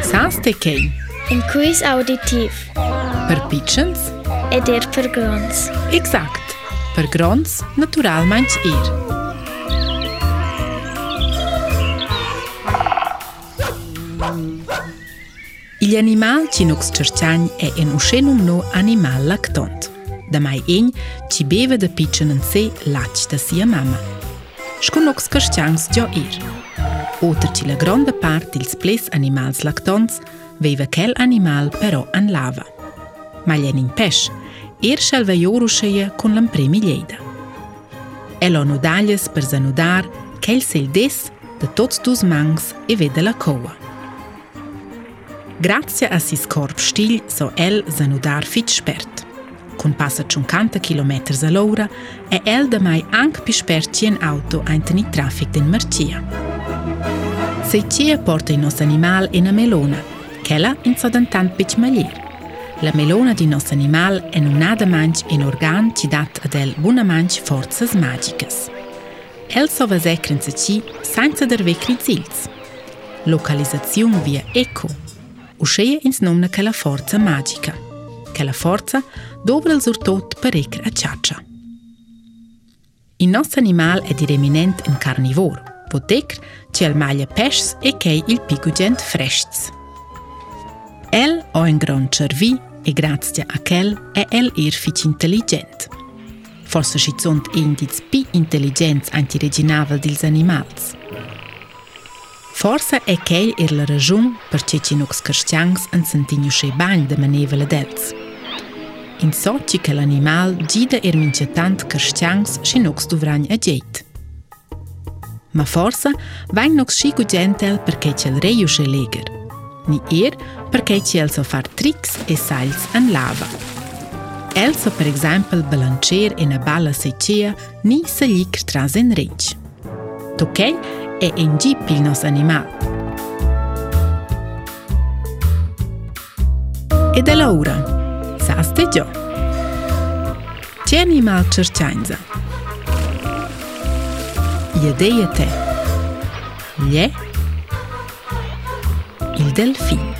Sas të kej? Në auditiv. Për pichens E der për grons Eksakt. Për grons natural manch ir. Il animal që nuk së qërqanj e en ushenum no animal laktant dhe maj enj që beve dhe pichën në se laqë të si e mama. Shku nuk së kërqanj së gjo irë. Oter ci la gronda part ils ples animals lactons veva quel animal però an lava. Ma gli in pesch, er schelva joruscheia con l'ampremi lleida. Elo nudaglias per zanudar quel sel des de tots dus mangs e vede la coa. Grazie a sis corp stil so el zanudar fit spert. Con passa 50 km all'ora e el da mai anche più sperti in auto a traffic den marcia. Se cia porta in nos animal in a melona, chela in sodantant pic maglier. La melona di nos animal è non nada manch in organ ci dat ad el buna manch forzas magicas. El so va secren se ci senza der vecri zils. Localizzazione via eco. Usceia ins nomna che la forza magica. Che la forza dovra il surtot per ecre a ciaccia. Il nostro animal è direminent in carnivoro. po tekr që el malje peshs e kej il piku gjent freshts. El o ngron qërvi e grazie a kel e el ir fic intelligent. Forse ci sunt indiz pi intelligenz antireginavel dils animals. Forse e kej ir la ragiun per ce ci nux cărștiangs în sântinju și bani de mânevele delți. In soci che l'animal gida ir mincetant cărștiangs și nux duvrani a geit. Ma forse vain nux schi gugentel perché c'è il reiu sche leger. Ni er perché c'è el so far tricks e sals an lava. El so per esempio balancer in a balla secea ni se licr tras en rench. Toquei è in jeep il nos animal. Ed è l'ora. Saste già. C'è animal cercianza. Idea te. Gli il delfino.